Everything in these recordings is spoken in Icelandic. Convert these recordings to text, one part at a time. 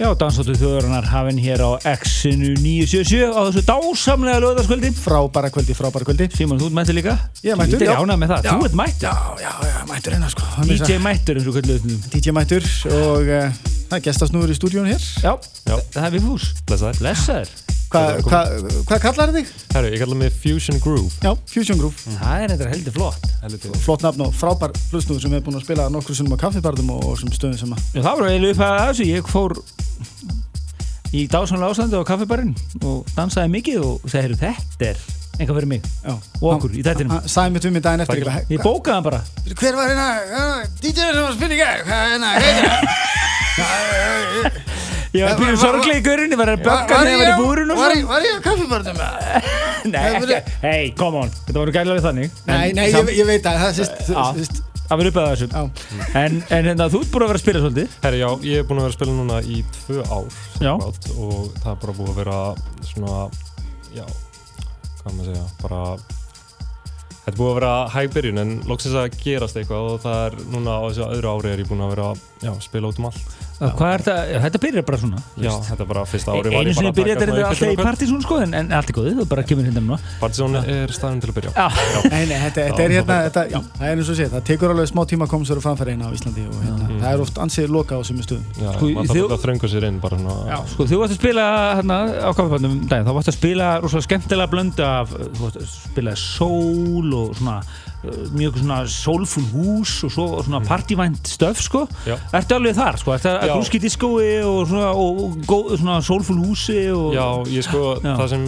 Já, dansáttu þjóðurinnar hafinn hér á X-inu 977 á þessu dásamlega lögðarskvöldi. Frábæra kvöldi, frábæra kvöldi. Símon, þú ert mættur líka? Ég er mættur, Ég já. er ánað með það. Já. Þú ert mættur. Já, já, já, mættur hérna sko. DJ mættur eins og kvöldu þetta. DJ mættur og uh, það er gestasnúður í stúdíun hér. Já, Já. það er við fús. Blessaður. Blessaður. Hvað hva, hva kallar þig? Herru, ég kalla mig Fusion Groove. Já, Fusion Groove. Það er eitthvað heldur flott. Helviti. Flott nafn og frábær hlustnúður sem er búin að spila nokkur sinnum á kaffibarðum og, og sem stöðum sem að... Já, það var eiginlega upp að þessu. Ég fór í dásamlega ástandi á kaffibarinn og dansaði mikið og segir þetta er eitthvað fyrir mig Já. og okkur í þættinum. Hann sagði mitt við mig daginn eftir. Eitthvað, Ég bókaði hann bara. Hver var hérna, DJ sem var að spila í Ég var Ja, byrjuð var- sorglega í görunni, var að bögga þegar ég var í búrun og var svo. ég- Var ég á kaffibarnum? Nei, ekki. Hey, come on. Þetta voru gælilega þannig. Nei, nei, samt- ég, ég veit að það sést, Það var upp að þessu. já. En, en hérna, þú ert búin að vera að spila svolítið. Herru, já, ég er búinn að vera að spila núna í tvö ár. Já. Bát, og það er bara búið að vera svona, já, hvað maður segja, bara, þetta er búið að vera hæg byrjun en loksins að gerast eitthvað og það er núna á þessu öðru ári er ég búinn að vera, já, spila út um allt. Hvað er þetta? Þetta byrjar bara svona. þú Já, veist. þetta er bara fyrsta ári var Einu sinni byrjar þetta alltaf í partysón sko, en, en allt er góðið, þú bara kemur hérna núna. Partizón er staðin til að byrja. Já, Nei, nei, þetta, er hérna, það er eins og sé, það tekur alveg smá tíma að koma sér á framfæri hérna á Íslandi og hérna, það er oft ansið loka á sumu stöðum. Sko, maður þið- þarf að þröngu sér inn bara sko, þú varst að spila hérna á kaffepannum um þá varst að spila rosalega skemmtilega blöndu af, þú varst að spila sól og svona mjög svona soulful hús og svo svona partyvænt stöf sko. Já. Ertu alveg þar sko, ertu að grúski diskói og svona, og, og, svona soulful húsi og Já, ég sko, Já. það sem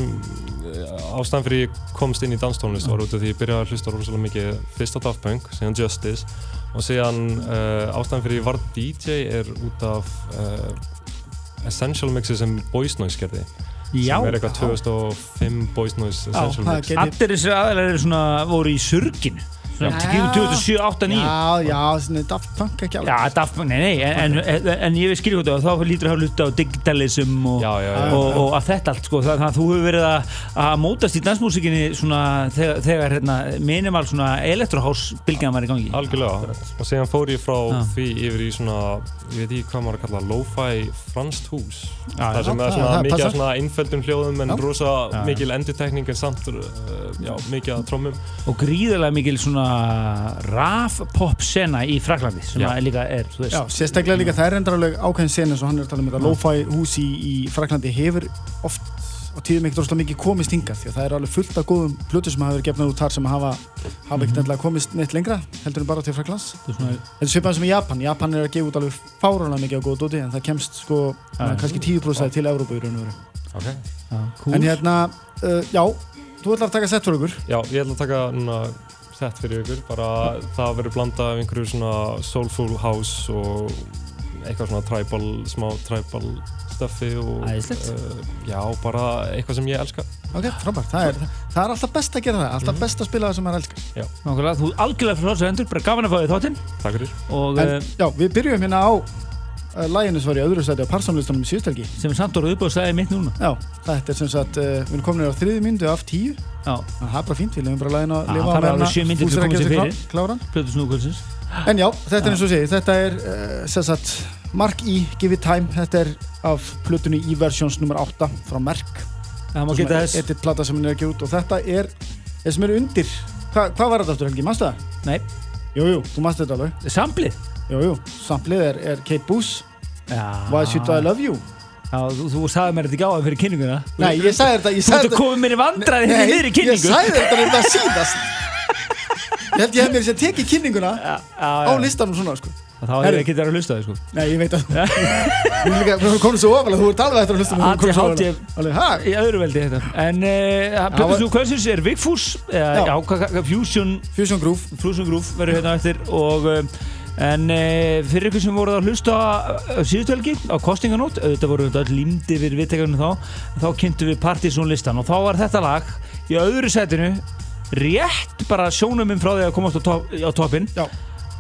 eh, ástæðan fyrir ég komst inn í danstónlist var út af því ég byrjaði að hlusta rosalega mikið fyrst á Daft Punk, síðan Justice og síðan uh, ástæðan fyrir ég var DJ er út af uh, Essential Mixi sem Boys Noise gerði Já, sem er eitthvað 2005 Boys Noise Essential Mix. allir þessi aðeinar voru í surginu svona, Já. 2007, 8, 9 Já, já, svona Daft Punk ekki alveg. Já, Daft Punk, nei, nei, en, en, en ég skilja hvað það, þá lítur að hafa luta á digitalism og, Já, já, já. og, og að þetta allt, sko, það, það þú hefur verið að, að mótast í dansmúsikinni svona þegar, þegar hérna, minimal svona elektrohouse bylgjan var í gangi. Algjörlega, og síðan fór ég frá Já. því yfir í svona, ég veit ekki hvað maður að kalla lo-fi franskt hús Já, það sem já, er svona það mikið af svona einföldum hljóðum en rosa mikil endutekning en samt uh, já, mikið að trommum Og gríðarlega mikil svona raf-pop sena í Fraklandi sem Já. að líka er. Já, sérstaklega líka það er endur alveg ákveðin sen eins og hann er að tala um þetta lo-fi hús í, í Fraklandi hefur oft á tíðum ekkert rosalega mikið komist hingað því að það er alveg fullt af góðum plötu sem hafa verið gefnað út þar sem hafa, hafa ekkert endilega komist neitt lengra heldur en bara til Fraklands Þetta er svipað sem í Japan, Japan er að gefa út alveg fáránlega mikið á góða dóti en það kemst sko ja. kannski 10% til Evrópa í raun og veru okay. já, cool. En hérna, uh, já, þú ætlar að taka sett fyrir okkur Já, ég ætla að taka núna sett fyrir ykkur. Bara það verður blanda af einhverju svona soulful house og eitthvað svona tribal, smá tribal stuffi og uh, já, bara eitthvað sem ég elska. Ok, frábært, það er, það er alltaf best að gera það, alltaf best að spila það sem maður elskar. Nákvæmlega, þú algjörlega fyrir þessu endur, bara gaman að fá því þáttinn. Takk fyrir. Og En en, já, við byrjum hérna á sem var í öðru stæti á parsamlistunum í síðustelgi sem er samt orðið upp og stæði mitt núna. Já, þetta er sem sagt, uh, við erum komin á þriði myndu af tíu. Já, Það er bara fínt, við lefum bara að lifa er til að fyrir. Kláran. Plötu Snúkvöldsins. En já, þetta er eins og segi, þetta er uh, sem sagt Mark E, Give It Time. Þetta er af plötunni í versjóns nummer 8 frá þess. Þetta er plata sem hann er gefa út. Og þetta er þeir sem eru undir. Hva, Hvað var þetta aftur Helgi, mannstu það? Nei, Jú, jú, þú mannstu þetta alveg. Samplið. Jú, jú, samplið er, er Kate Boos. Why Should I Love You Já, þú, þú sagði mér þetta ekki á það fyrir kynninguna. Nei, ég sagði þetta ég Þú ert að koma mér í vandræði hérna niður í ég kynningu. sagði þetta þetta síðast Ég held ég hef mér sér tekið kynninguna Já, já, á listanum svona sko. Þá hefur ég ekki verið að hlusta þig, sko. Nei, ég veit að erum komin svo ofalega, þú ert alveg eftir að hlusta ofalega. Alveg, hæ? Í öðru veldi þetta. En uh, Plötu var- Snúkvöldsins er Vigfús, Fusion, Fusion Groove verður hérna eftir og um, En uh, fyrir ykkur sem voruð að hlusta á síðustu helgi á kostinganót, auðvitað voru þetta öll límdi við viðtekarnu þá, þá kynntum við Partizón listan og þá var þetta lag í öðru setinu rétt bara sjónum um frá því að komast á, top, á toppin. Já.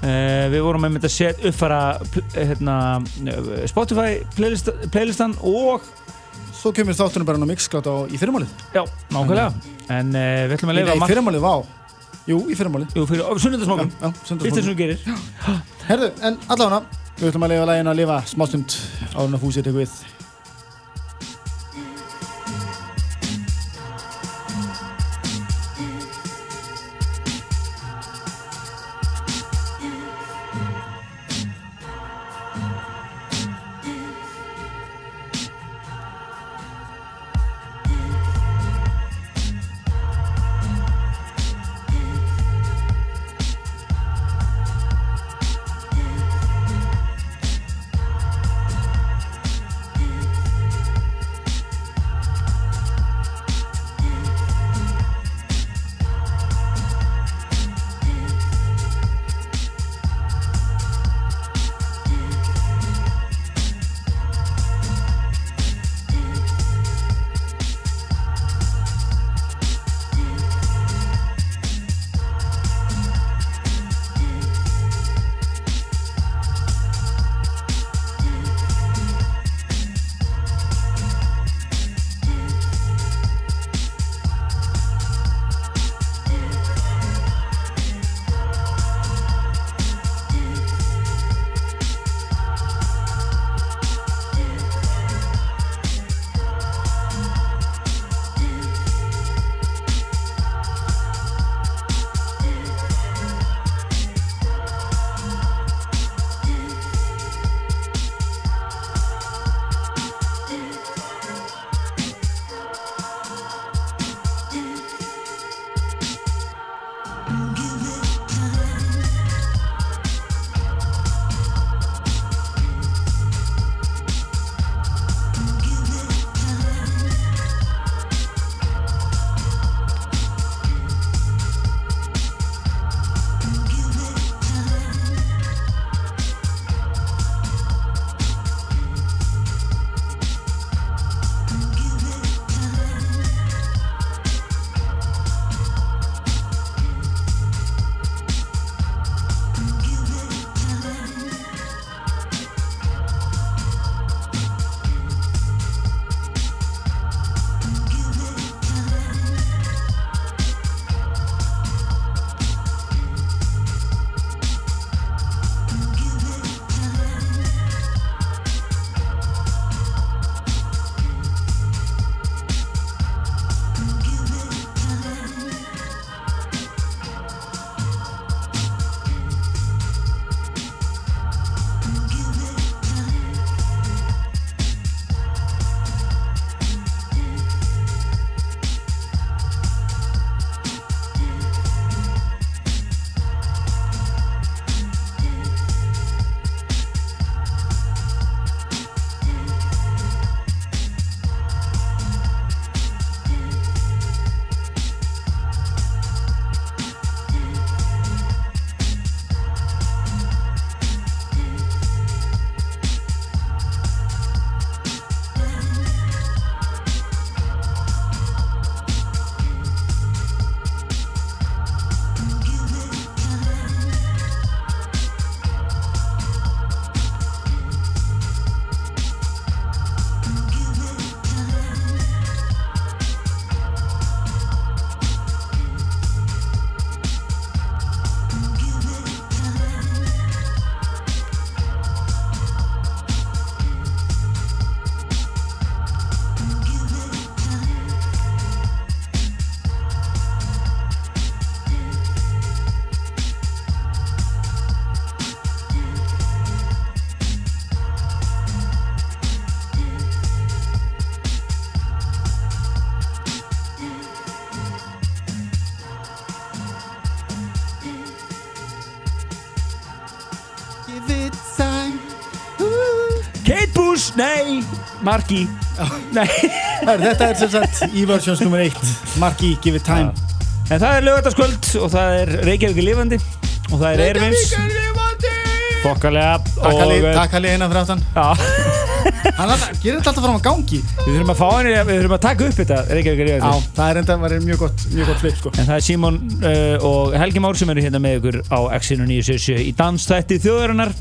Uh, við vorum með að set uppfara pl- hérna, Spotify playlist, playlistan og Svo kemur þáttunum bara ná mixklátt á í fyrirmálið já, nákvæmlega. En uh, við ætlum að Nei, leifa í fyrirmálið, vá Jú, í fyrirmálið Jú, fyrir sunnundasmókum. að sundarsmókum þú gerir. Herðu, en allavega Við ætlum að lifa læginu að lifa smástund árun að fúsið tekur við. Marki Nei, Þetta er sem sagt í versjóns nr. 1 Marki, give it time. En það er lögataskvöld og það er Reykjavík lifandi og það er Ervins Fokkalega Takk og Halli, takk Halli innan fyrir aftan Já, Hann gerir þetta alltaf fram á gangi. Við þurfum að fá henni við þurfum að taka upp þetta Reykjavík Já, lifandi. Það er enda mjög gott, mjög gott flip sko. En það er Símon uh, og Helgi Már sem eru hérna með ykkur á X-inu 977 í dansþætti þjóðarinnar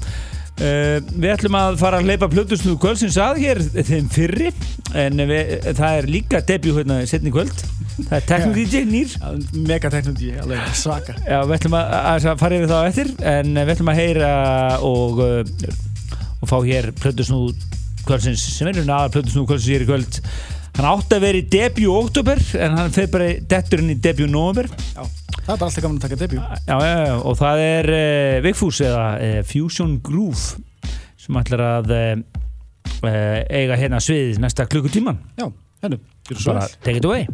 uh, Við ætlum að fara að hleypa Plutusnúð kvöldsins að hér þeim fyrri en við, það er líka debut hérna setni kvöld. Það er Techno DJ nýr. Megateknologi, alveg svaka. Já, við ætlum að, að að fara yfir það á eftir en við ætlum að heyra og uh, og fá hér plötusnúð kvöldsins sem er hérna aðal plötusnúð kvöldsins hér í kvöld hann átti að vera í debut oktober en hann fyrir bara detturinn í debut november Já, það er alltaf gaman að taka debut. já, já, já, og það er uh, Vigfús eða uh, Fusion Groove sem ætlar að uh, eiga hérna sviðið næsta klukkutíman Já, hennu, svo bara take it away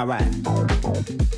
All right.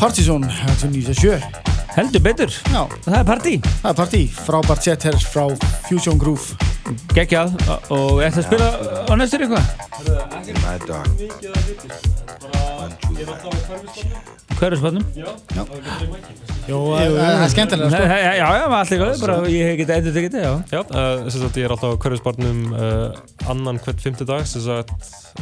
Partizón 1997 heldur betur. Já, það er partí, það er partí. Frábært set hér frá Fusion Groove. Geggjað. Og ætti að spila á næstur eitthvað? Jó, það er skemmtilega sko. já, já, allt eitthvað, bara ég hef getið endur tekið þetta, já. Já, uh, sem sagt ég er alltaf á hverjusbarnum uh, annan hvert fymtudag sem sagt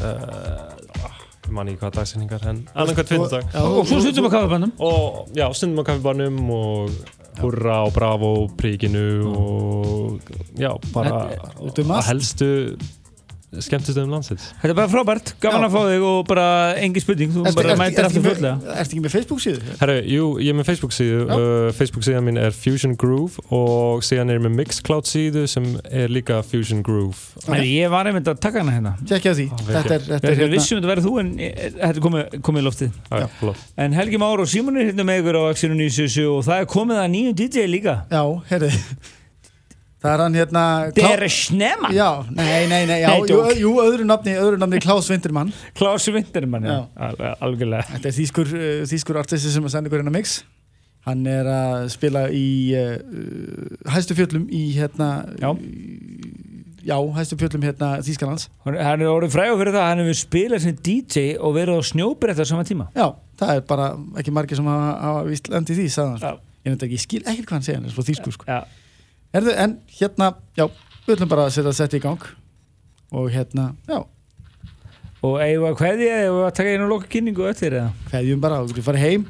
uh, ég man ekki hvað dagsinningar en annan hvert fymtudag Já, og svo stundum við kaffibannum og já, stundum á kaffibarnum og hurra og bravo príkinu og já, bara út að allt. helstu skemmtistöðum landsins. Þetta er bara frábært, gaman Já. að fá þig og bara engin spurning, þú bara mætir aftur fulllega Ertu ekki með Facebook síðu? Herru, jú, ég er með Facebook síðu uh, Facebook síðan mín er Fusion Groove og síðan er ég með Mixcloud síðu sem er líka Fusion Groove. Okay. ég var einmitt að taka hana hérna. Tjekkja því. Þetta er, þetta Ég er er hérna vissum þetta verið þú en eh, þetta er komið, komið í loftið. Já. En Helgi Már og Símon er hérna með ykkur á Axinu 97 og það er komið að nýjum DJ líka. Já, herri Það er hann hérna Der Snemann, Já, nei, nei, nei, já, Nei, jú, jú, öðru nafni, öðru nafni Klaus Vintermann Klaus Vintermann já. Já. Al algjörlega Þetta er þýskur, uh, þýskur artisti sem að senda ykkur hérna mix Hann er að spila í uh, uh, hæstu fjöllum í hérna Já. Já, hæstu fjöllum hérna Þýskalands Hann er orðið frægur fyrir það að hann hefur spilað sem DJ og verið á snjóbreytta á sama tíma Já, það er bara ekki margir sem hafa, víst landið því, sko. Ég nefndi ekki, ég skil ekkert hvað hann segja, hann er svo þýskur sko. Já, Herðu, en hérna, já, við ætlum bara að setja þetta í gang. Og hérna, já, og eigum að eða eigum að taka einu loka kynningu eftir eða? Feðjum bara og við farið heim.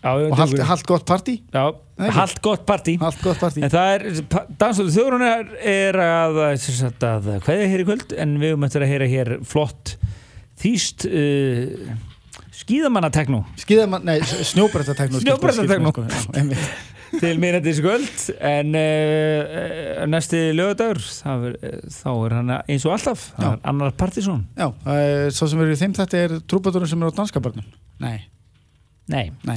Já, og haldt, haldt gott Ekki? haldt gott partí. En það er, dansóðu þjórunar er að, að hvaðið hér í kvöld en við höfum eftir að heyra hér flott þýst uh, skíðamannateknó. Skýðamann, nei, snjóbrettatekno Snjóbrettateknó. Til minnættis kvöld en uh, næsti lögadagur þá er, er hann eins og alltaf er annar partísón já, uh, svo sem verður þeim þetta er trúbadurinn sem er á danska börnum nei, Nei, nei.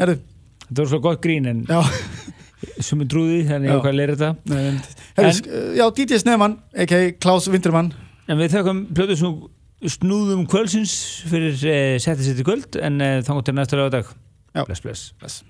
Erðu, þetta var svo gott grín en já, sumum trúði þannig ég hvað að leira þetta sk- já, DJ Sneman a.k.a. Klaus Wintermann. En við þakkum plötu snúðum kvöldsins fyrir uh, settið sitt í kvöld en uh, þá til næsta lögadag. Bless, bless. Bless.